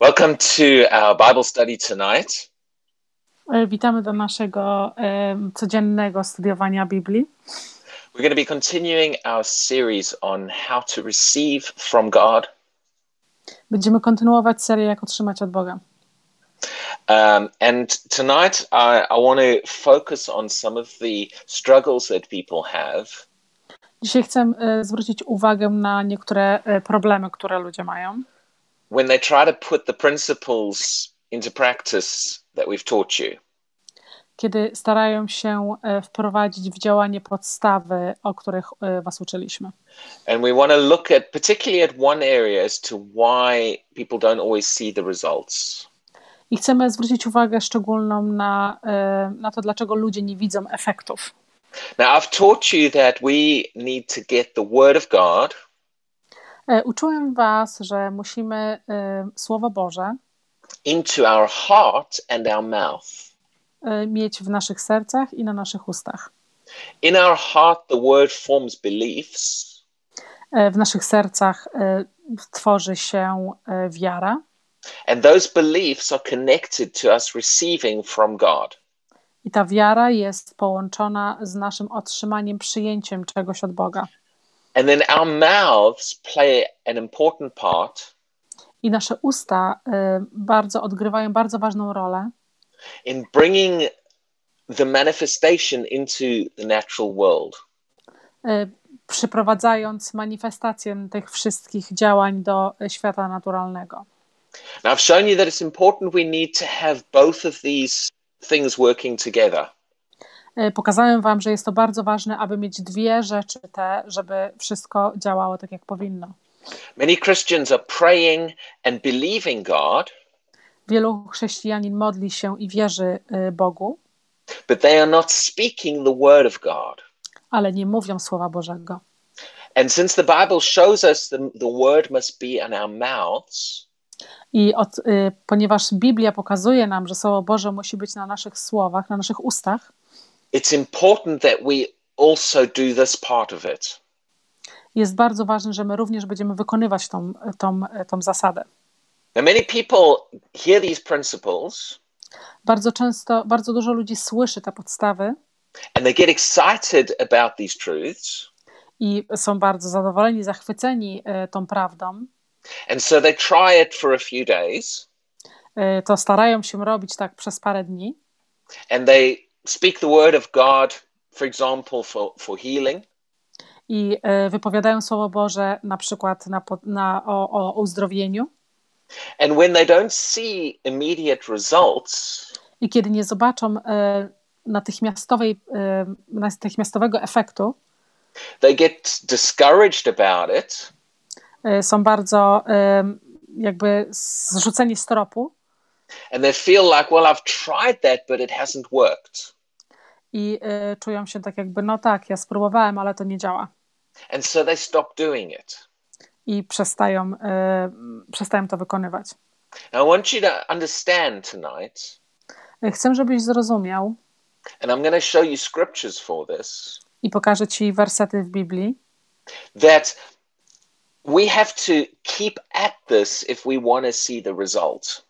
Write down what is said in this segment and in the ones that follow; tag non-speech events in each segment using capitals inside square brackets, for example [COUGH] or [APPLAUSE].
Welcome to our Bible study tonight. E, Witamy do naszego e, codziennego studiowania Biblii. We're going to be continuing our series on how to receive from God. Będziemy kontynuować serię Jak otrzymać od Boga. Um, and tonight I, I want to focus on some of the struggles that people have Dzisiaj chcę e, zwrócić uwagę na niektóre e, problemy, które ludzie mają, when they try to put the principles into practice that we've taught you. kiedy starają się e, wprowadzić w działanie podstawy, o których e, Was uczyliśmy. And we want to look at particularly at one area as to why people don't always see the results. I chcemy zwrócić uwagę szczególną na, e, na to, dlaczego ludzie nie widzą efektów. Now, I've taught you that we need to get the Word of God Uczyłem Was, że musimy e, Słowo Boże into our heart and our mouth. e, mieć w naszych sercach i na naszych ustach. In our heart, the Word forms beliefs, E, W naszych sercach e, tworzy się e, wiara, and those beliefs are connected to us receiving from God. i ta wiara jest połączona z naszym otrzymaniem, przyjęciem czegoś od Boga. And then our mouths play an important part I nasze usta e, bardzo odgrywają bardzo ważną rolę in bringing the manifestation into the natural world. e, przyprowadzając manifestację tych wszystkich działań do świata naturalnego. Now, I've shown you that it's important we need to have both of these things working together. E, Pokazałem Wam, że jest to bardzo ważne, aby mieć dwie rzeczy te, żeby wszystko działało tak, jak powinno. Many Christians are praying and believing God, Wielu chrześcijanin modli się i wierzy e, Bogu, but they are not speaking the word of God. ale nie mówią Słowa Bożego. And since the Bible shows us the, the word must be in our mouths, I od, y, ponieważ Biblia pokazuje nam, że Słowo Boże musi być na naszych słowach, na naszych ustach, it's important that we also do this part of it. jest bardzo ważne, że my również będziemy wykonywać tą, tą, tą zasadę. Now, many people hear these principles Bardzo często, bardzo dużo ludzi słyszy te podstawy and they get excited about these truths. i są bardzo zadowoleni, zachwyceni y, tą prawdą. And so they try it for a few days Y, To starają się robić tak przez parę dni and they speak the word of God, for example, for, for healing. i y, wypowiadają Słowo Boże na przykład na, na, o, o uzdrowieniu. And when they don't see immediate results, I kiedy nie zobaczą y, natychmiastowej, y, natychmiastowego efektu, they get discouraged about it y, są bardzo y, jakby zrzuceni z tropu and they feel like, well, I've tried that, but it hasn't worked. I y, czują się tak jakby, no tak, ja spróbowałem, ale to nie działa. And so they stop doing it. I przestają, y, przestają to wykonywać. Now, I want you to understand tonight, Y, Chcę, żebyś zrozumiał and I'm going to show you scriptures for this, i pokażę ci wersety w Biblii, that we have to keep at this if we want to see the result.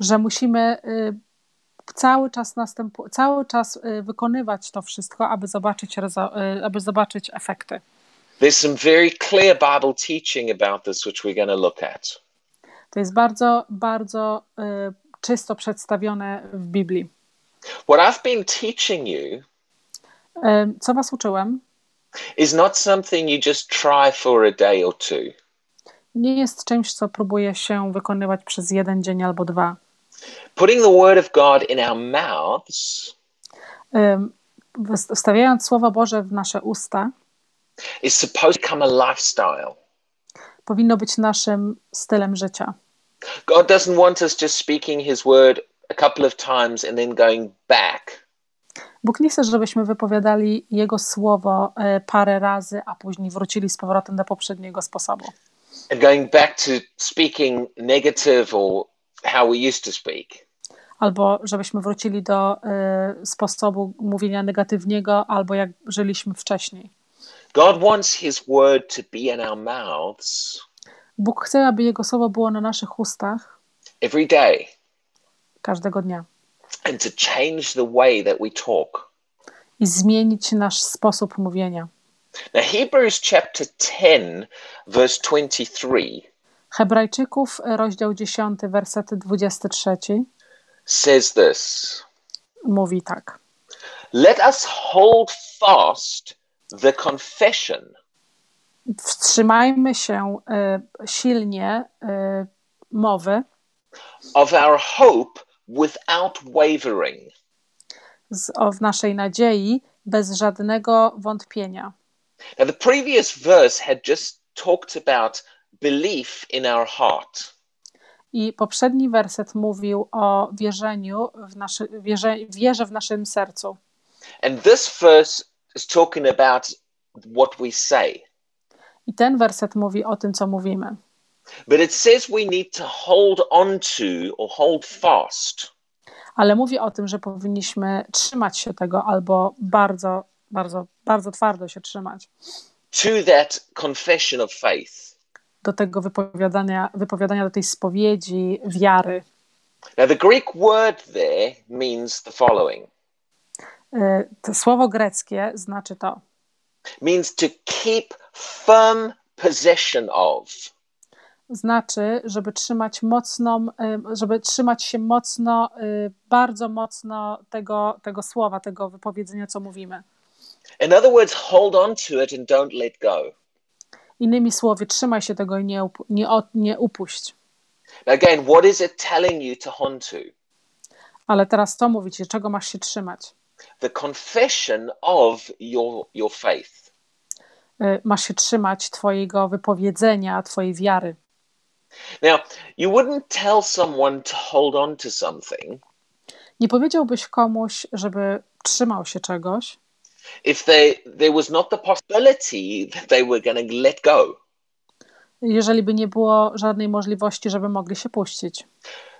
że musimy y, cały czas następu, cały czas y, wykonywać to wszystko, aby zobaczyć, y, aby zobaczyć efekty. There's some very clear Bible teaching about this, which we're going to look at. To jest bardzo, bardzo y, czysto przedstawione w Biblii. What I've been teaching you Co was uczyłem? is not something you just try for a day or two. Nie jest czymś, co próbuje się wykonywać przez jeden dzień albo dwa. Putting the word of God in our mouths Wstawiając Słowo Boże w nasze usta, is supposed to become a lifestyle. powinno być naszym stylem życia. God doesn't want us just speaking his word a couple of times and then going back. Bóg nie chce, żebyśmy wypowiadali Jego Słowo y, parę razy, a później wrócili z powrotem do poprzedniego sposobu. and going back to speaking negative or how we used to speak. Albo żebyśmy wrócili do y, sposobu mówienia negatywnego, albo jak żyliśmy wcześniej. God wants his word to be in our mouths Bóg chce, aby Jego Słowo było na naszych ustach, every day każdego dnia and to change the way that we talk. i zmienić nasz sposób mówienia. Now, Hebrews chapter 10, verse 23 Hebrajczyków, rozdział 10, werset 23 says this mówi tak. Let us hold fast the confession Wstrzymajmy się y, silnie y, mowy of our hope without wavering. z, o, w naszej nadziei bez żadnego wątpienia. Now, the previous verse had just talked about belief in our heart. I poprzedni werset mówił o wierzeniu w naszy, wierze, wierze w naszym sercu. And this verse is talking about what we say. I ten werset mówi o tym, co mówimy. But it says we need to hold on to or hold fast Ale mówi o tym, że powinniśmy trzymać się tego albo bardzo, bardzo, bardzo twardo się trzymać to that confession of faith. Do tego wypowiadania, wypowiadania do tej spowiedzi wiary. Now, the Greek word there means the following Y, To słowo greckie znaczy to. means to keep firm possession of. Znaczy, żeby trzymać mocną, y, żeby trzymać się mocno, y, bardzo mocno tego, tego słowa, tego wypowiedzenia, co mówimy. In other words, hold on to it and don't let go. Innymi słowy, trzymaj się tego i nie, up- nie, nie upuść. Again, what is it telling you to hold to? Ale teraz to mówicie, czego masz się trzymać? The confession of your, your faith. Y, Masz się trzymać Twojego wypowiedzenia, Twojej wiary. Now, you wouldn't tell someone to hold on to something Nie powiedziałbyś komuś, żeby trzymał się czegoś, if they, there was not the possibility that they were going to let go. jeżeli by nie było żadnej możliwości, żeby mogli się puścić.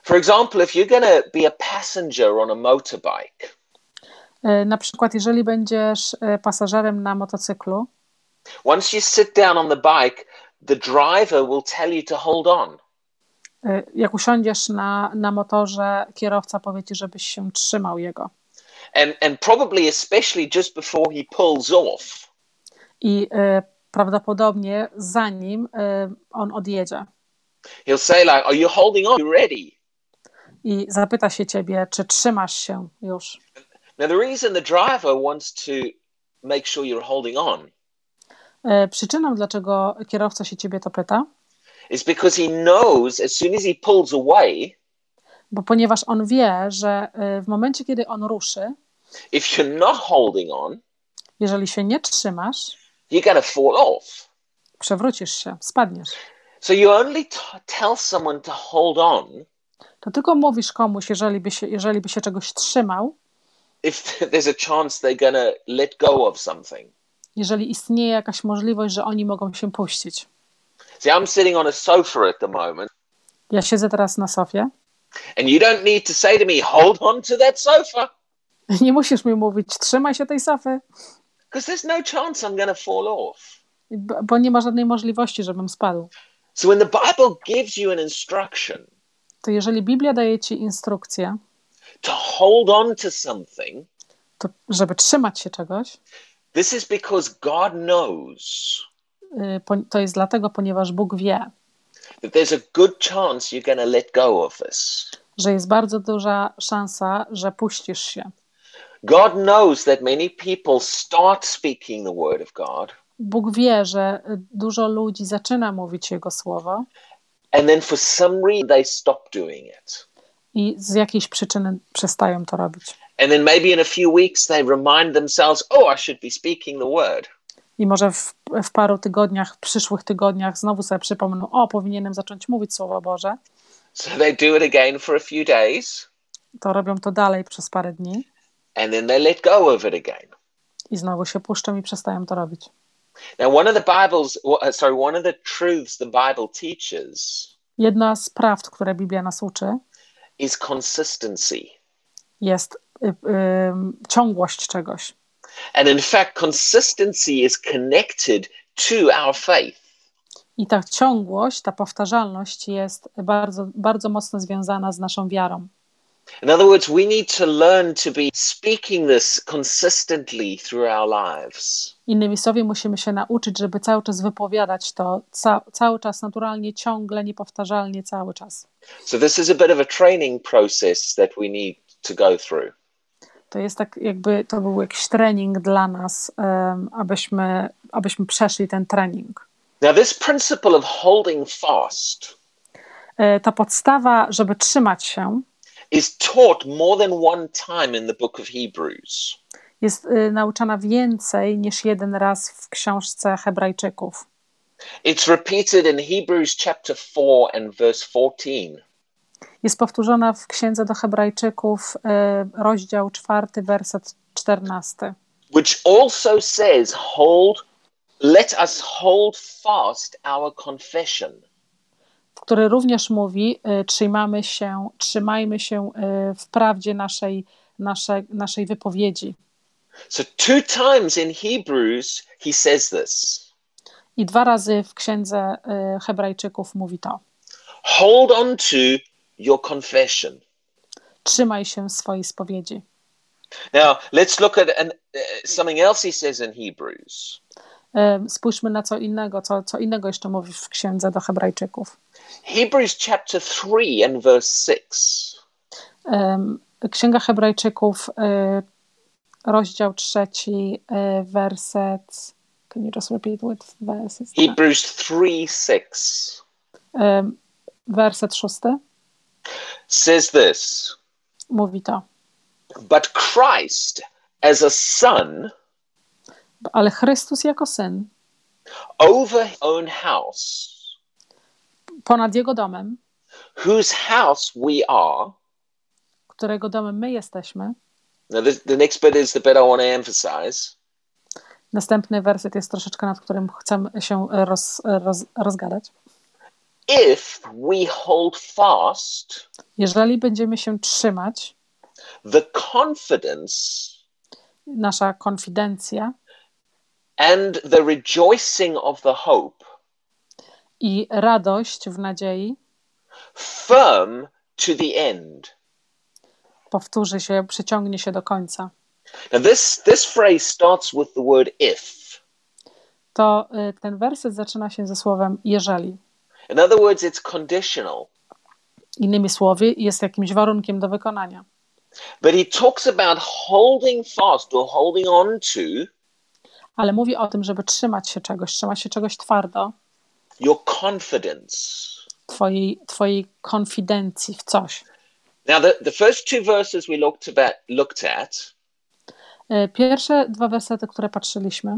For example, if you're going to be a passenger on a motorbike, Y, Na przykład, jeżeli będziesz y, pasażerem na motocyklu, once you sit down on the bike, the driver will tell you to hold on. y, jak usiądziesz na, na motorze, kierowca powie ci, żebyś się trzymał jego. And, and probably, especially just before he pulls off, I y, prawdopodobnie zanim y, on odjedzie he'll say, like, Are you holding on? You ready? i zapyta się ciebie, czy trzymasz się już. Now, the reason the driver wants to make sure you're holding on Y, Przyczyną, dlaczego kierowca się ciebie to pyta, is because he knows as soon as he pulls away, bo ponieważ on wie, że y, w momencie, kiedy on ruszy, if you're not holding on, jeżeli się nie trzymasz, you're to fall off. przewrócisz się, spadniesz. So you only tell someone to hold on To tylko mówisz komuś, jeżeli by się, jeżeli by się czegoś trzymał, if [LAUGHS] there's a chance they're to let go of something. jeżeli istnieje jakaś możliwość, że oni mogą się puścić. See, I'm sitting on a sofa at the moment, Ja siedzę teraz na sofie. and you don't need to say to me, hold on to that sofa, [LAUGHS] Nie musisz mi mówić, trzymaj się tej because there's no chance I'm to fall off. b- bo nie ma żadnej możliwości, żebym spadł. So when the Bible gives you an instruction To jeżeli Biblia daje ci instrukcję, to hold on to something, to żeby trzymać się czegoś, this is because God knows y, to jest dlatego, ponieważ Bóg wie, that there's a good chance you're to let go of this. że jest bardzo duża szansa, że puścisz się. God knows that many people start speaking the word of God, Bóg wie, że dużo ludzi zaczyna mówić Jego słowo and then for some reason they stop doing it. i z jakiejś przyczyny przestają to robić. And then maybe in a few weeks they remind themselves, oh, I should be speaking the word. I może w, w paru tygodniach, w przyszłych tygodniach znowu sobie przypomną, o, powinienem zacząć mówić Słowo Boże. So they do it again for a few days, To robią to dalej przez parę dni and then they let go of it again. i znowu się puszczą i przestają to robić. Now, one of the Bible's, uh, sorry, one of the truths the Bible teaches Jedna z prawd, które Biblia nas uczy, is consistency. jest y, y, ciągłość czegoś. And in fact, consistency is connected to our faith. I ta ciągłość, ta powtarzalność jest bardzo, bardzo mocno związana z naszą wiarą. In other words, we need to learn to be speaking this consistently through our lives. Innymi słowy, musimy się nauczyć, żeby cały czas wypowiadać to, ca cały czas naturalnie, ciągle, niepowtarzalnie, cały czas. So this is a bit of a training process that we need to go through. To jest tak, jakby to był jakiś trening dla nas, um, abyśmy, abyśmy przeszli ten trening. Now, this principle of holding fast E, Ta podstawa, żeby trzymać się, is taught more than one time in the book of Hebrews. jest y, nauczana więcej niż jeden raz w książce Hebrajczyków. It's repeated in Hebrews chapter 4 and verse 14. Jest powtórzona w księdze do Hebrajczyków, y, rozdział 4, werset 14. which also says, Hold, let us hold fast our confession. Który również mówi: y, trzymamy się, trzymajmy się y, w prawdzie naszej, naszej, naszej wypowiedzi. So, two times in Hebrews, he says this I dwa razy w księdze y, Hebrajczyków mówi to: Hold on to your confession. trzymaj się swojej spowiedzi. Now, let's look at an, something else he says in Hebrews. Spójrzmy na co innego, co, co innego jeszcze mówi w księdze do Hebrajczyków. Hebrews chapter 3 and verse 6. Ym, Księga Hebrajczyków, y, rozdział trzeci, y, werset. Can you just repeat what verses? Hebrews 3 6 Ym, Werset szósty says this mówi to. But Christ as a son Ale Chrystus jako syn over his own house, ponad jego domem, whose house we are. którego domem my jesteśmy. Now, this, the next bit is the bit I want to emphasize. Następny werset jest troszeczkę nad którym chcę się roz, roz, rozgadać. If we hold fast Jeżeli będziemy się trzymać, the confidence nasza konfidencja and the rejoicing of the hope i radość w nadziei firm to the end. powtórzy się, przyciągnie się do końca. Now, this, this phrase starts with the word if. To y, ten werset zaczyna się ze słowem jeżeli. In other words, it's conditional. Innymi słowy, jest jakimś warunkiem do wykonania. But he talks about holding fast or holding on to Ale mówi o tym, żeby trzymać się czegoś, trzymać się czegoś twardo, your confidence. twojej, twojej konfidencji w coś. Now, the, the first two verses we looked, about, looked at Y, Pierwsze dwa wersety, które patrzyliśmy,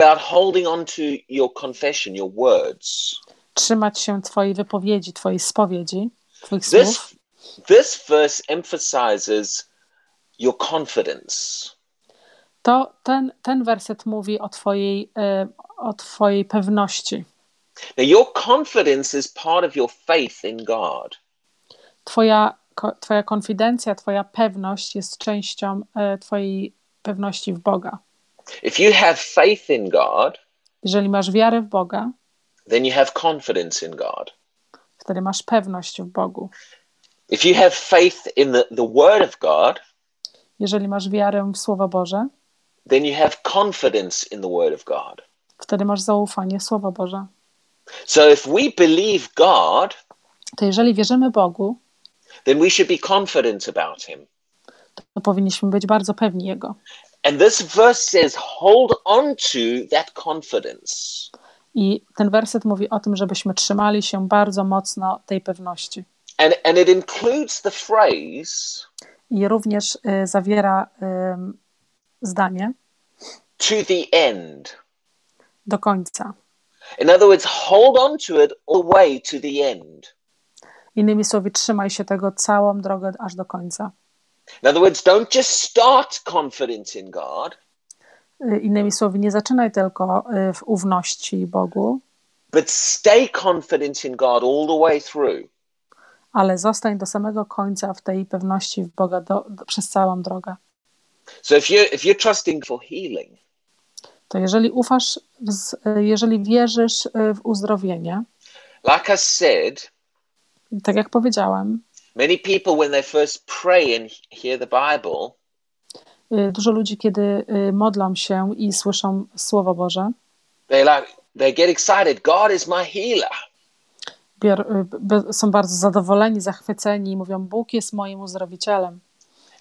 about holding on to your confession, your words. trzymać się twojej wypowiedzi, twojej spowiedzi, twoich This, słów. this verse emphasizes your confidence. To ten, ten werset mówi o twojej, y, o twojej pewności. Now, your confidence is part of your faith in God. Twoja, twoja konfidencja, twoja pewność jest częścią y, twojej pewności w Boga. If you have faith in God, Jeżeli masz wiarę w Boga, then you have confidence in God. wtedy masz pewność w Bogu. If you have faith in the, the Word of God, Jeżeli masz wiarę w Słowo Boże, then you have confidence in the Word of God. wtedy masz zaufanie w Słowo Boże. So if we believe God, To jeżeli wierzymy Bogu, then we should be confident about Him. to powinniśmy być bardzo pewni Jego. And this verse says, hold on to that confidence. I ten werset mówi o tym, żebyśmy trzymali się bardzo mocno tej pewności. And, and it includes the phrase I również y, zawiera ym, zdanie to the end. do końca. In other words, hold on to it all the way to the end. Innymi słowy, trzymaj się tego całą drogę aż do końca. In other words, don't just start confidence in God, Y, Innymi słowy, nie zaczynaj tylko y, w ufności Bogu, but stay confident in God all the way through. ale zostań do samego końca w tej pewności w Boga do, do, przez całą drogę. So if you if you're trusting for healing, to jeżeli ufasz, jeżeli wierzysz y, w uzdrowienie, like I said, tak jak powiedziałem, many people when they first pray and hear the Bible, y, dużo ludzi, kiedy y, modlą się i słyszą Słowo Boże, they like they get excited. God is my healer. bior, są bardzo zadowoleni, zachwyceni i mówią: Bóg jest moim uzdrowicielem.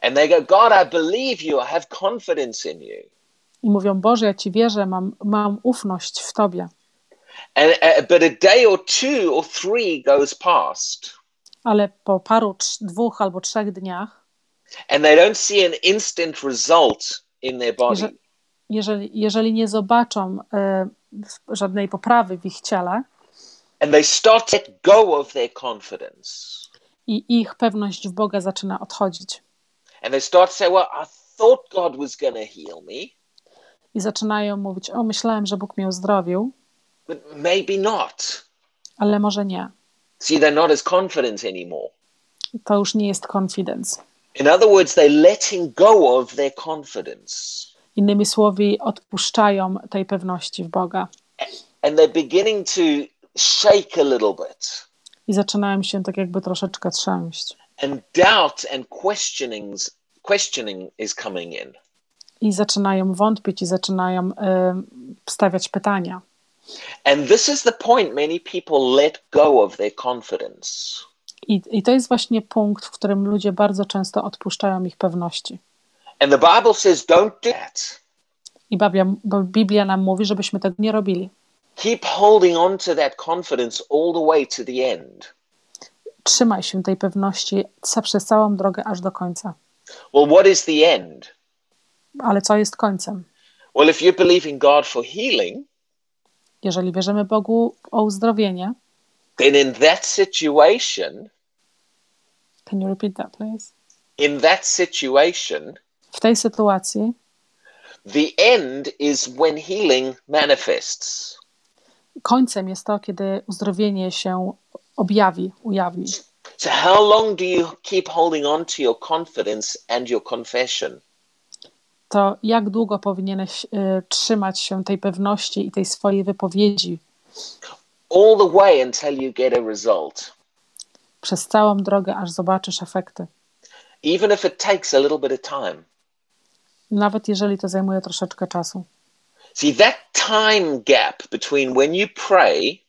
And they go, God, I believe you. I have confidence in you. I mówią: Boże, ja Ci wierzę, mam, mam ufność w Tobie. And uh, but a day or two or three goes past, Ale po paru, dwóch albo trzech dniach, and they don't see an instant result in their body. Jeżeli, jeżeli, jeżeli nie zobaczą e, żadnej poprawy w ich ciele and they start to let go of their confidence. i ich pewność w Boga zaczyna odchodzić And they start to say, Well, I thought God was going to heal me, i zaczynają mówić: O, myślałem, że Bóg mnie uzdrowił, but maybe not. ale może nie. See, they're not as confident anymore. To już nie jest confidence. In other words, they're letting go of their confidence Innymi słowy, odpuszczają tej pewności w Boga and they're beginning to shake a little bit. i zaczynają się tak jakby troszeczkę trzęść. And doubt and questionings, questioning is coming in. I zaczynają wątpić i zaczynają e, stawiać pytania. And this is the point many people let go of their confidence. I, I to jest właśnie punkt, w którym ludzie bardzo często odpuszczają ich pewności. And the Bible says, don't do that. I Biblia, Biblia nam mówi, żebyśmy tego nie robili. Keep holding on to that confidence all the way to the end. Trzymaj się tej pewności przez całą drogę aż do końca. Well, what is the end? Ale co jest końcem? Well, if you believe in God for healing, Jeżeli wierzymy Bogu o uzdrowienie, then in that situation, can you repeat that, please? in that situation, W tej sytuacji the end is when healing manifests. końcem jest to, kiedy uzdrowienie się objawi, ujawni. So, how long do you keep holding on to your confidence and your confession? To jak długo powinieneś y, trzymać się tej pewności i tej swojej wypowiedzi All the way until you get a result, przez całą drogę, aż zobaczysz efekty. even if it takes a little bit of time. Nawet jeżeli to zajmuje troszeczkę czasu. See, that time gap between when you pray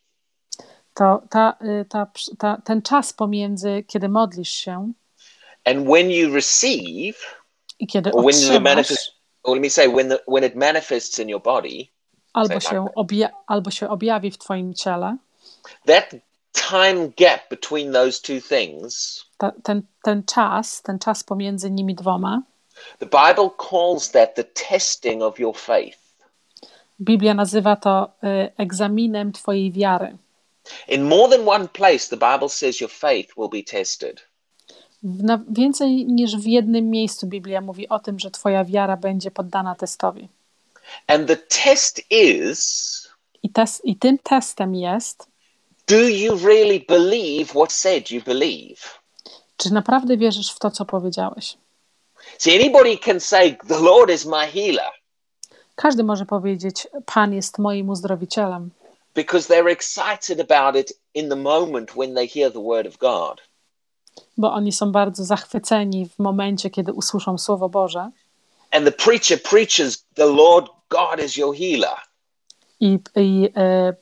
To ta, y, ta, ta, ten czas pomiędzy, kiedy modlisz się and when you receive, i kiedy or when the otrzymasz, manifest, or let me say, when the when it manifests in your body, albo się, like obja- albo się objawi w twoim ciele, that time gap between those two things, ta, ten, ten czas, ten czas pomiędzy nimi dwoma, the Bible calls that the testing of your faith. Biblia nazywa to y, egzaminem twojej wiary. In more than one place, the Bible says your faith will be tested. Na, więcej niż w jednym miejscu Biblia mówi o tym, że twoja wiara będzie poddana testowi. And the test is I, tes, I tym testem jest, do you really believe what said you believe? czy naprawdę wierzysz w to, co powiedziałeś. See, anybody can say, The Lord is my healer, Każdy może powiedzieć, Pan jest moim uzdrowicielem, because they're excited about it in the moment when they hear the word of God. bo oni są bardzo zachwyceni w momencie, kiedy usłyszą Słowo Boże And the preacher preaches, The Lord God is your healer. i, i e,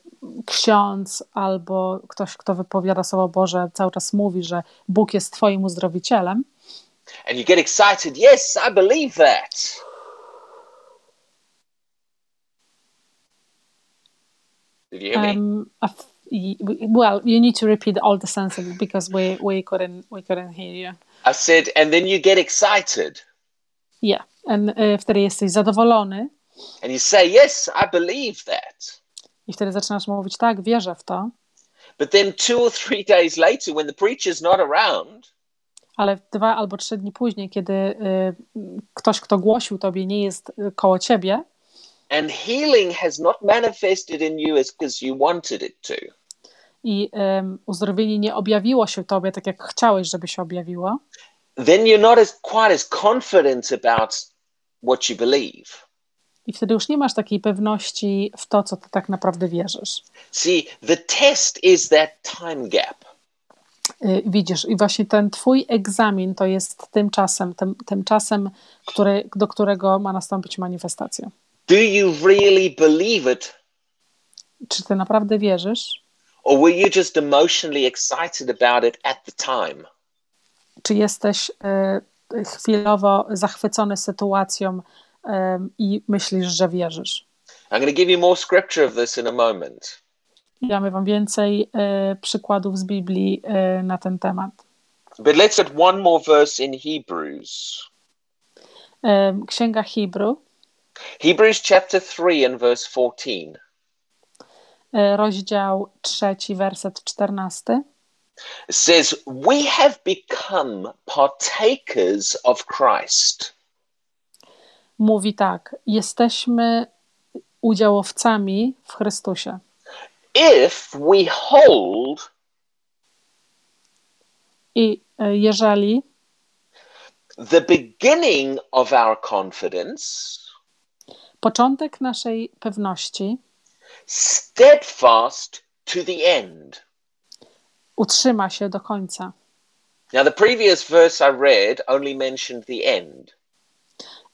ksiądz albo ktoś, kto wypowiada Słowo Boże, cały czas mówi, że Bóg jest Twoim uzdrowicielem, And you get excited, Yes, I believe that. Did you hear me? Um, well, you need to repeat all the sentences because we, we couldn't we couldn't hear you. I said, and then you get excited Yeah, and y, wtedy jesteś zadowolony and you say, Yes, I believe that. i wtedy zaczynasz mówić tak, wierzę w to, But then two or three [LAUGHS] days later, when the preacher's not around, ale dwa albo trzy dni później, kiedy y, ktoś, kto głosił tobie, nie jest y, koło ciebie and healing has not manifested in you as because you wanted it to, i ym, uzdrowienie nie objawiło się tobie tak, jak chciałeś, żeby się objawiło, then you're not as quite as confident about what you believe. I wtedy już nie masz takiej pewności w to, co ty tak naprawdę wierzysz. See, the test is that time gap. Y, Widzisz, i właśnie ten twój egzamin to jest tym czasem, tym, tym czasem, który, do którego ma nastąpić manifestacja. Do you really believe it, Czy ty naprawdę wierzysz? or were you just emotionally excited about it at the time? Czy jesteś y, chwilowo zachwycony sytuacją y, i myślisz, że wierzysz? I'm going to give you more scripture of this in a moment. Damy wam więcej y, przykładów z Biblii na ten temat. But let's at one more verse in Hebrews. Księga Hebrew, Hebrews chapter 3 and verse 14. y, rozdział trzeci, werset czternasty. It says, We have become partakers of Christ. Mówi tak: Jesteśmy udziałowcami w Chrystusie. If we hold I y, jeżeli the beginning of our confidence początek naszej pewności steadfast to the end. utrzyma się do końca. Now, the previous verse I read only mentioned the end.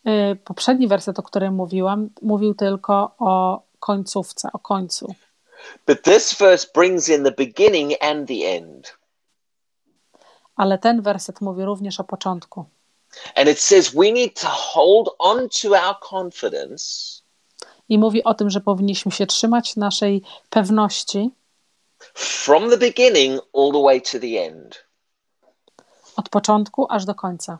Y, Poprzedni werset, o którym mówiłam, mówił tylko o końcówce, o końcu. But this verse brings in the beginning and the end. Ale ten werset mówi również o początku. And it says we need to hold on to our confidence I mówi o tym, że powinniśmy się trzymać naszej pewności from the beginning all the way to the end. od początku aż do końca.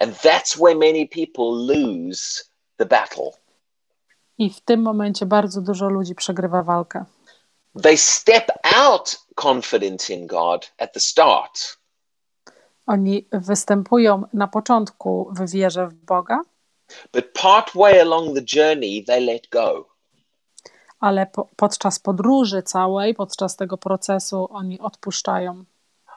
And that's where many people lose the battle. I w tym momencie bardzo dużo ludzi przegrywa walkę. They step out confident in God at the start, Oni występują na początku w wierze w Boga, but along the journey, they let go. ale po, podczas podróży całej, podczas tego procesu oni odpuszczają.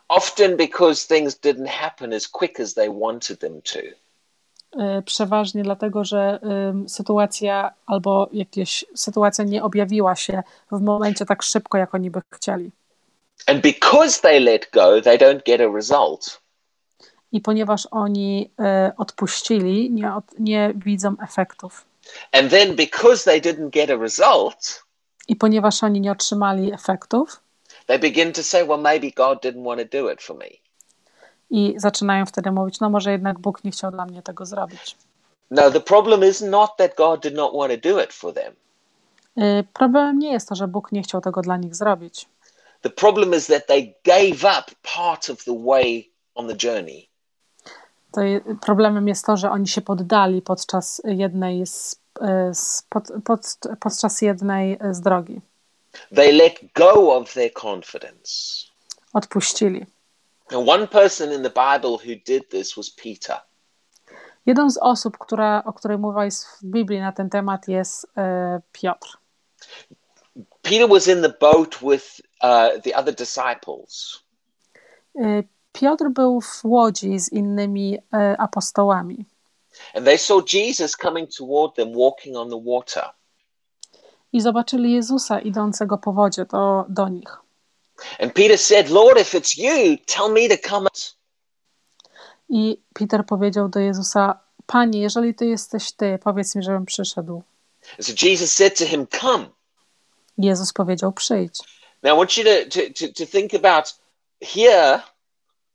Often because things didn't happen as quick as they wanted them to. Y, Przeważnie dlatego, że ym, sytuacja albo jakaś sytuacja nie objawiła się w momencie tak szybko, jak oni by chcieli. And because they let go, they don't get a result. I ponieważ oni y, odpuścili, nie, od, nie widzą efektów. And then because they didn't get a result, I ponieważ oni nie otrzymali efektów, they begin to say, well, maybe God didn't want to do it for me. i zaczynają wtedy mówić: No, może jednak Bóg nie chciał dla mnie tego zrobić. No, the problem is not that God did not want to do it for them. Y, Problemem nie jest to, że Bóg nie chciał tego dla nich zrobić. The problem is that they gave up part of the way on the journey. To je, problemem jest to, że oni się poddali podczas jednej z, y, z, pod, pod, podczas jednej z drogi. They let go of their confidence. Odpuścili. And one person in the Bible who did this was Peter. Jedną z osób, która, o której mowa jest w Biblii na ten temat, jest y, Piotr. Peter was in the boat with uh, the other disciples. Piotr był w łodzi z innymi y, apostołami And they saw Jesus coming toward them walking on the water. i zobaczyli Jezusa idącego po wodzie do, do nich. And Peter said, Lord, if it's you, tell me to come. out." I Peter powiedział do Jezusa: Panie, jeżeli ty jesteś ty, powiedz mi, żebym przyszedł. So Jesus said to him, Come. Jezus powiedział: Przyjdź. Now I want you to, to, to, to think about here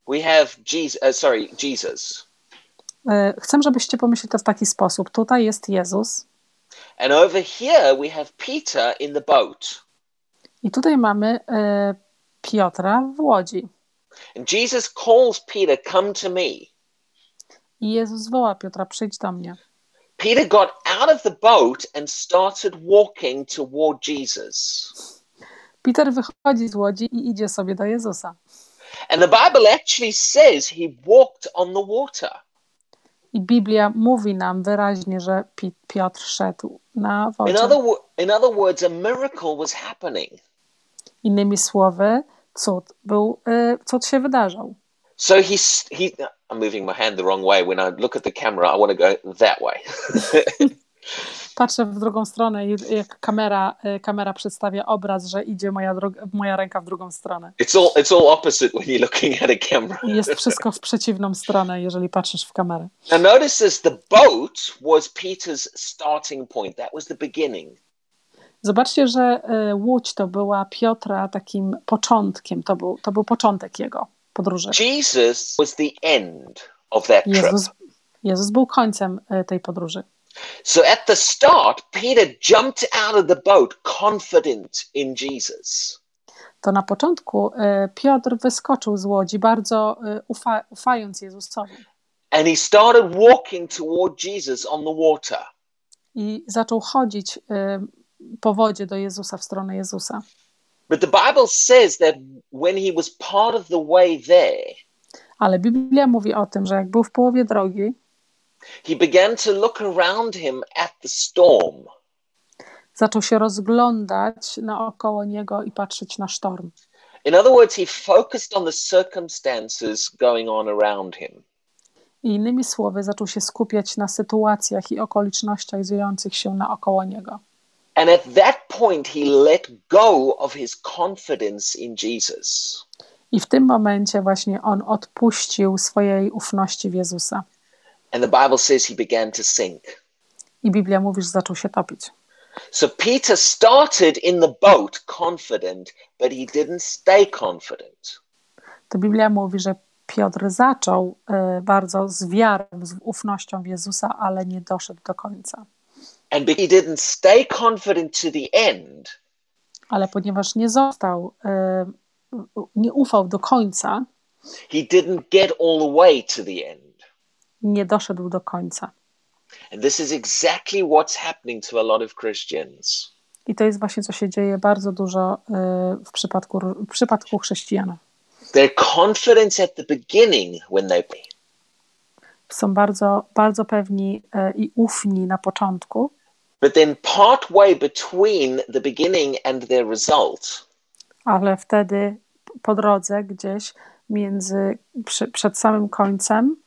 we have Jesus, uh, sorry, Jesus. Y, Chcę, żebyście pomyśleli to w taki sposób. Tutaj jest Jezus, And over here we have Peter in the boat. i tutaj mamy y, Piotra w łodzi. And Jesus calls Peter, Come to me. I Jezus woła Piotra: Przyjdź do mnie. Peter got out of the boat and started walking toward Jesus. Peter wychodzi z łodzi i idzie sobie do Jezusa. And the Bible actually says he walked on the water. I Biblia mówi nam wyraźnie, że Pi- Piotr szedł na In other, in other words, a miracle was happening. Innymi słowy, cud był, cud się wydarzał. So he's he. I'm moving my hand the wrong way. When I look at the camera, I want to go that way. [LAUGHS] [LAUGHS] patrzę w drugą stronę i jak kamera, y, kamera przedstawia obraz, że idzie moja, moja ręka w drugą stronę. It's all it's all opposite when you're looking at a camera. Jest wszystko w przeciwną stronę, jeżeli patrzysz w kamerę. Now notice this: the boat was Peter's starting point. That was the beginning. Zobaczcie, że y, łódź to była Piotra takim początkiem, to był, to był początek jego podróży. Jesus was the end of that trip. Jezus, Jezus był końcem y, tej podróży. So at the start, Peter jumped out of the boat confident in Jesus. To na początku y, Piotr wyskoczył z łodzi, bardzo y, ufa, ufając Jezusowi. And he started walking toward Jesus on the water. I zaczął chodzić y, po wodzie do Jezusa, w stronę Jezusa. But the Bible says that when he was part of the way there, Ale Biblia mówi o tym, że jak był w połowie drogi, he began to look around him at the storm. zaczął się rozglądać naokoło niego i patrzeć na sztorm. In other words, he focused on the circumstances going on around him. I innymi słowy, zaczął się skupiać na sytuacjach i okolicznościach dziejących się naokoło niego. And at that point, he let go of his confidence in Jesus. I w tym momencie właśnie on odpuścił swojej ufności w Jezusa. And the Bible says he began to sink. I Biblia mówi, że zaczął się topić. So Peter started in the boat confident, but he didn't stay confident. To Biblia mówi, że Piotr zaczął y, bardzo z wiarą, z ufnością w Jezusa, ale nie doszedł do końca. And he didn't stay confident to the end, Ale ponieważ nie został, y, nie ufał do końca, he didn't get all the way to the end. Nie doszedł do końca. I to jest właśnie, co się dzieje bardzo dużo y, w przypadku, w przypadku chrześcijan. They're confident at the beginning when they pray, Są bardzo, bardzo pewni y, i ufni na początku, but then between the beginning and their result, ale wtedy po drodze gdzieś między, przy, przed samym końcem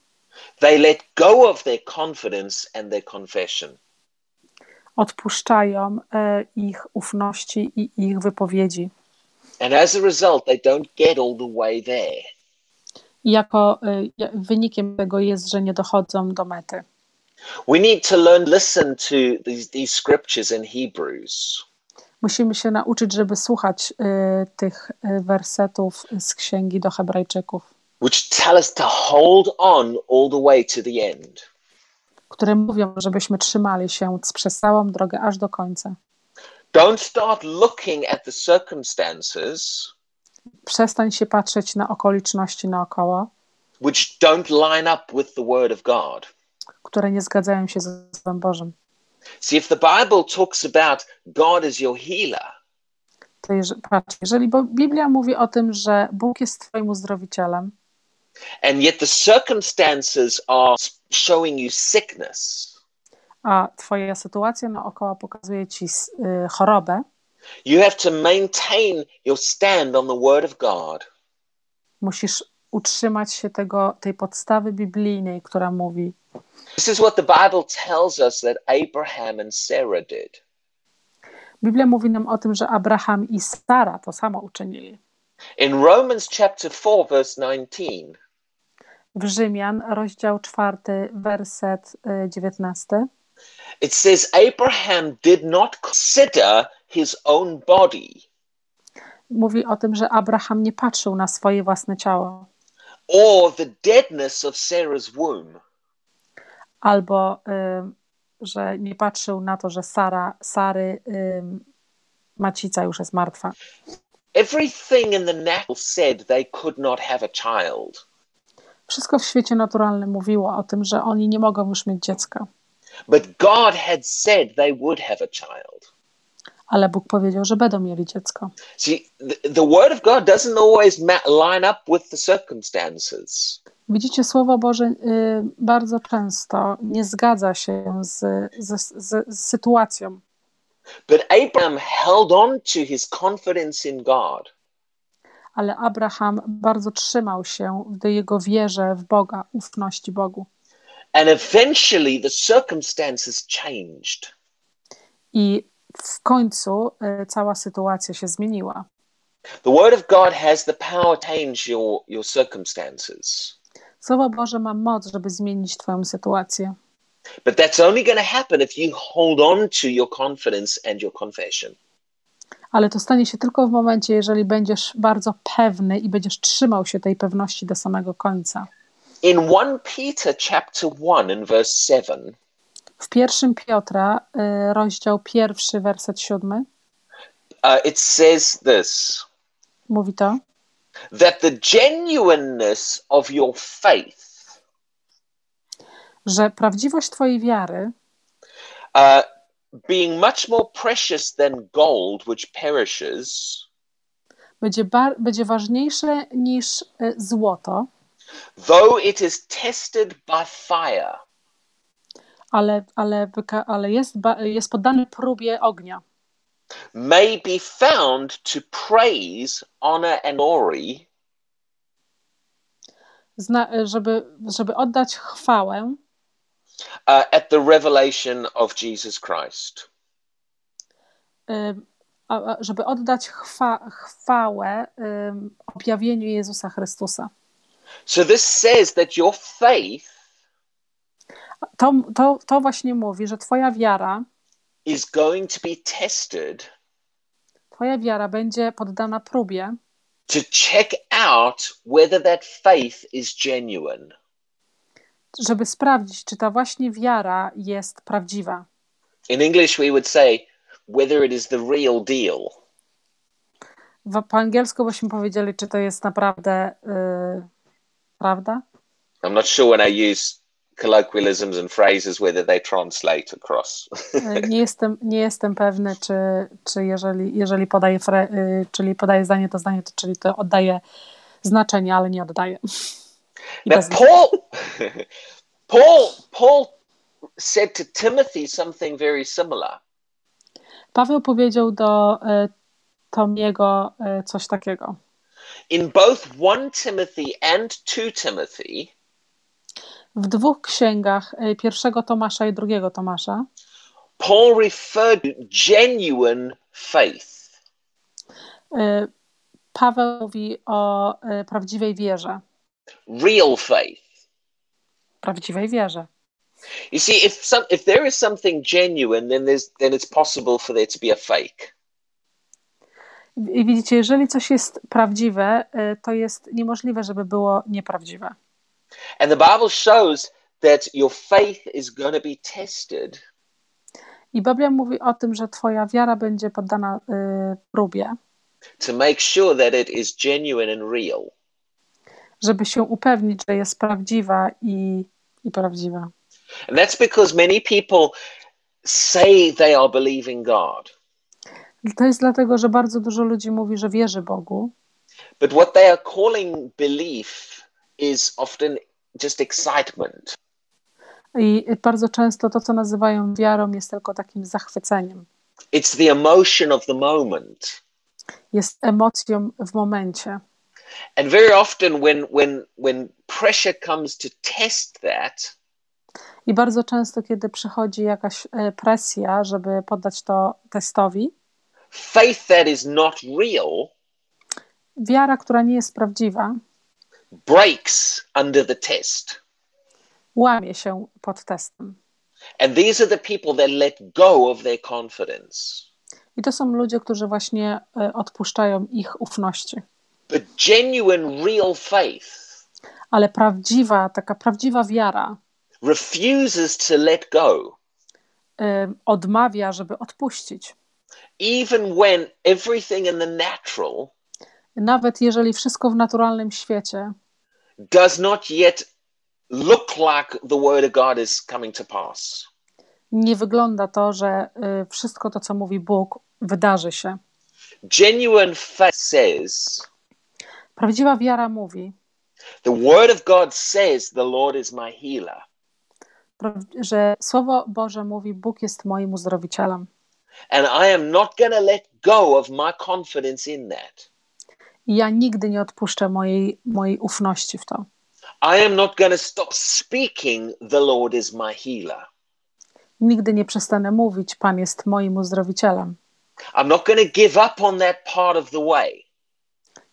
they let go of their confidence and their confession. odpuszczają e, ich ufności i ich wypowiedzi. And as a result, they don't get all the way there. I jako e, wynikiem tego jest, że nie dochodzą do mety. We need to learn, listen to these, these scriptures in Hebrews. Musimy się nauczyć, żeby słuchać e, tych wersetów z księgi do Hebrajczyków, which tell us to hold on all the way to the end. które mówią, żebyśmy trzymali się przez całą drogę aż do końca. Don't start looking at the circumstances Przestań się patrzeć na okoliczności naokoło, which don't line up with the Word of God. które nie zgadzają się ze Słowem Bożym. See, if the Bible talks about God as your healer, To jeż- patrz, jeżeli Biblia mówi o tym, że Bóg jest Twoim uzdrowicielem, and yet the circumstances are showing you sickness, a Twoja sytuacja naokoło pokazuje Ci y, chorobę, you have to maintain your stand on the Word of God. musisz utrzymać się tego, tej podstawy biblijnej, która mówi, This is what the Bible tells us that Abraham and Sarah did. Biblia mówi nam o tym, że Abraham i Sara to samo uczynili. In Romans chapter 4, verse 19, W Rzymian, rozdział 4, werset y, 19, it says Abraham did not consider his own body mówi o tym, że Abraham nie patrzył na swoje własne ciało, or the deadness of Sarah's womb. albo y, że nie patrzył na to, że Sara, Sary y, macica już jest martwa. Everything in the natural said they could not have a child. Wszystko w świecie naturalnym mówiło o tym, że oni nie mogą już mieć dziecka, But God had said they would have a child. ale Bóg powiedział, że będą mieli dziecko. See, the, the word of God doesn't always ma- line up with the circumstances. Widzicie, Słowo Boże y, bardzo często nie zgadza się z, z, z, z sytuacją, But Abraham held on to his confidence in God. Ale Abraham bardzo trzymał się w jego wierze w Boga, ufności Bogu. And eventually the circumstances changed. I w końcu y, cała sytuacja się zmieniła. The Word of God has the power to change your, your circumstances. Słowo Boże ma moc, żeby zmienić Twoją sytuację. But that's only going to happen if you hold on to your confidence and your confession. Ale to stanie się tylko w momencie, jeżeli będziesz bardzo pewny i będziesz trzymał się tej pewności do samego końca. In 1 Peter chapter 1 and verse 7, W pierwszym Piotra, y, rozdział pierwszy, werset siódmy, uh, it says this. Mówi to, that the genuineness of your faith że prawdziwość Twojej wiary, uh, being much more precious than gold, which perishes, będzie, bar- będzie ważniejsze niż y, złoto, though it is tested by fire, ale, ale, ale jest, jest poddany próbie ognia. may be found to praise, honor, and glory. Zna- żeby, żeby oddać chwałę uh, at the revelation of Jesus Christ. y, żeby oddać chwa- chwałę ym, objawieniu Jezusa Chrystusa. So this says that your faith To, to, to właśnie mówi, że Twoja wiara, is going to be tested Twoja wiara będzie poddana próbie, to check out whether that faith is genuine. Żeby sprawdzić, czy ta właśnie wiara jest prawdziwa. In English, we would say whether it is the real deal. W, po angielsku byśmy powiedzieli, czy to jest naprawdę y, prawda. I'm not sure when I use colloquialisms and phrases whether they translate across. [LAUGHS] Nie jestem, nie jestem pewny, czy, czy jeżeli, jeżeli podaję, fre, y, czyli podaję zdanie, to zdanie, to, czyli to oddaje znaczenie, ale nie oddaje. Now, Paul, [LAUGHS] Paul, Paul said to Timothy something very similar. Paweł powiedział do y, Tomiego y, coś takiego. In both 1 Timothy and 2 Timothy, W dwóch księgach, y, pierwszego Tomasza i drugiego Tomasza, Paul referred to genuine faith. Paweł mówi o prawdziwej wierze. Real faith. Prawdziwej wierze. You see, if some, if there is something genuine, then there's then it's possible for there to be a fake. I widzicie, jeżeli coś jest prawdziwe, y, to jest niemożliwe, żeby było nieprawdziwe. And the Bible shows that your faith is going to be tested I Biblia mówi o tym, że Twoja wiara będzie poddana y, próbie, to make sure that it is genuine and real. Żeby się upewnić, że jest prawdziwa i, i prawdziwa. And that's because many people say they are believing God, To jest dlatego, że bardzo dużo ludzi mówi, że wierzy Bogu, but what they are calling belief is often just excitement. i bardzo często to, co nazywają wiarą, jest tylko takim zachwyceniem. It's the emotion of the moment. Jest emocją w momencie. And very often when when when pressure comes to test that, I bardzo często, kiedy przychodzi jakaś e, presja, żeby poddać to testowi, faith that is not real wiara, która nie jest prawdziwa, breaks under the test. łamie się pod testem. And these are the people that let go of their confidence. I to są ludzie, którzy właśnie e, odpuszczają ich ufności. But genuine, real faith Ale prawdziwa, taka prawdziwa wiara refuses to let go, odmawia, żeby odpuścić. even when everything in the natural Nawet jeżeli wszystko w naturalnym świecie does not yet look like the word of God is coming to pass. nie wygląda to, że e, wszystko to, co mówi Bóg, wydarzy się. Genuine faith says, Prawdziwa wiara mówi, the word of God says, the Lord is my healer. że Słowo Boże mówi, Bóg jest moim uzdrowicielem. And I am not going to let go of my confidence in that. I ja nigdy nie odpuszczę mojej, mojej ufności w to. I am not going to stop speaking, the Lord is my healer. Nigdy nie przestanę mówić, Pan jest moim uzdrowicielem. I'm not going to give up on that part of the way.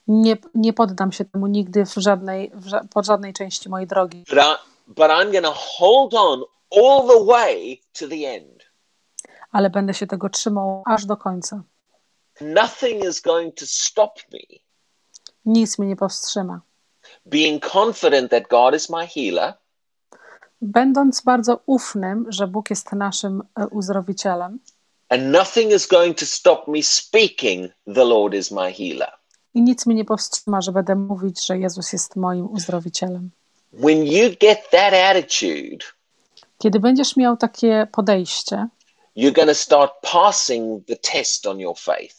Nie, nie poddam się temu nigdy w żadnej, w ża- po żadnej części mojej drogi, But, I, but I'm going to hold on all the way to the end. ale będę się tego trzymał aż do końca. Nothing is going to stop me Nic mnie nie powstrzyma. being confident that God is my healer Będąc bardzo ufnym, że Bóg jest naszym e, uzdrowicielem and nothing is going to stop me speaking the Lord is my healer. I nic mnie nie powstrzyma, że będę mówić, że Jezus jest moim uzdrowicielem. When you get that attitude, Kiedy będziesz miał takie podejście, you're going to start passing the test on your faith.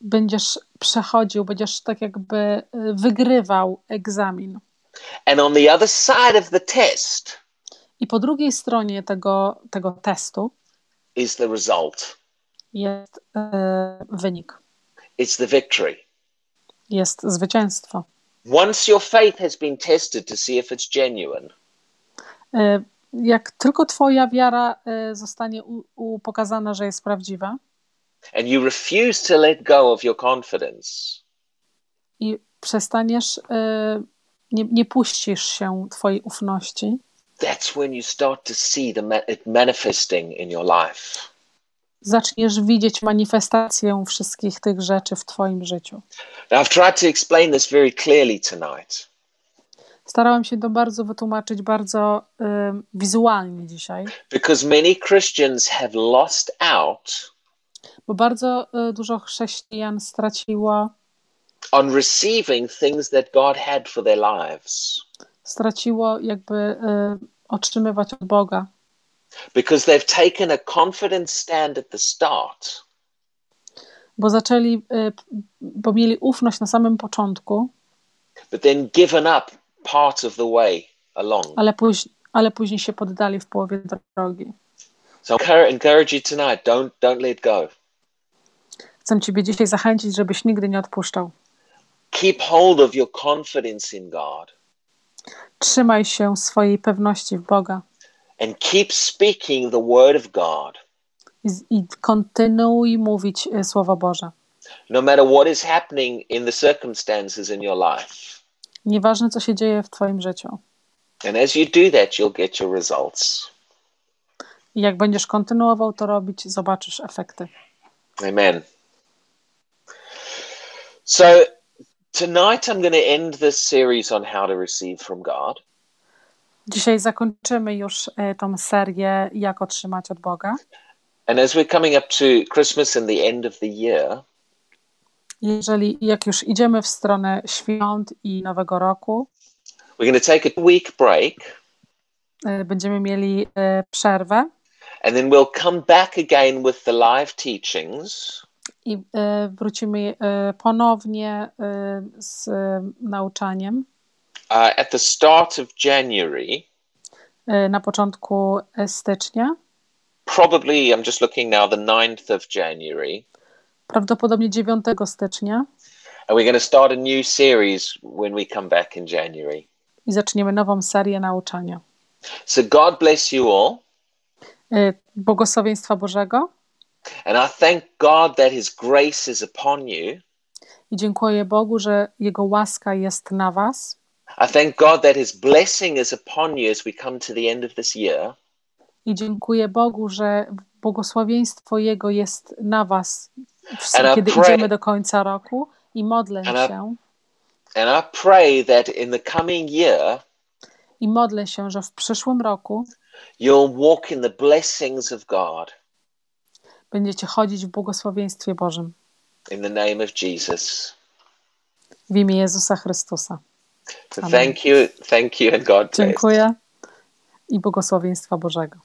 będziesz przechodził, będziesz tak jakby e, wygrywał egzamin. And on the other side of the test I po drugiej stronie tego, tego testu is the result, jest e, wynik, it's the victory. Jest zwycięstwo. Once your faith has been tested to see if it's genuine, E, Jak tylko Twoja wiara e, zostanie u, u, pokazana, że jest prawdziwa and you refuse to let go of your confidence, i przestaniesz, e, nie, nie puścisz się Twojej ufności, that's when you start to see the it manifesting in your life. Zaczniesz widzieć manifestację wszystkich tych rzeczy w Twoim życiu. I've tried to explain this very clearly tonight, Starałam się to bardzo wytłumaczyć, bardzo e, wizualnie dzisiaj, because many Christians have lost out bo bardzo e, dużo chrześcijan straciło on receiving things that God had for their lives. straciło jakby y, otrzymywać od Boga, because they've taken a confident stand at the start bo zaczęli, y, bo mieli ufność na samym początku, but then given up part of the way along. ale, póź, ale później się poddali w połowie drogi. So I encourage- encourage you tonight, don't don't let go. Chcę Ciebie dzisiaj zachęcić, żebyś nigdy nie odpuszczał. Keep hold of your confidence in God Trzymaj się swojej pewności w Boga and keep speaking the word of God. i, kontynuuj mówić y, Słowo Boże. No matter what is happening in the circumstances in your life. Nieważne, co się dzieje w Twoim życiu. And as you do that, you'll get your results. I jak będziesz kontynuował to robić, zobaczysz efekty. Amen. So tonight I'm going to end this series on how to receive from God. Dzisiaj zakończymy już y, tą serię, jak otrzymać od Boga. And as we're coming up to Christmas and the end of the year, Jeżeli, jak już idziemy w stronę świąt i Nowego Roku, we're going to take a week break y, będziemy mieli y, przerwę and then we'll come back again with the live teachings. i wrócimy ponownie z nauczaniem Uh, at the start of January, y, na początku y, stycznia, probably I'm just looking now, the 9th of January. prawdopodobnie 9 stycznia And we're going to start a new series when we come back in January. i zaczniemy nową serię nauczania. So God bless you all. Y, Błogosławieństwa Bożego And I thank God that His grace is upon you. i dziękuję Bogu, że Jego łaska jest na Was I thank God that His blessing is upon you as we come to the end of this year. i dziękuję Bogu, że błogosławieństwo Jego jest na Was, w- I kiedy pray- idziemy do końca roku i modlę And I- się And I pray that in the coming year, i modlę się, że w przyszłym roku you'll walk in the blessings of God będziecie chodzić w błogosławieństwie Bożym in the name of Jesus. w imię Jezusa Chrystusa. So Amen. thank you, thank you, and God bless. Dziękuję i błogosławieństwa Bożego.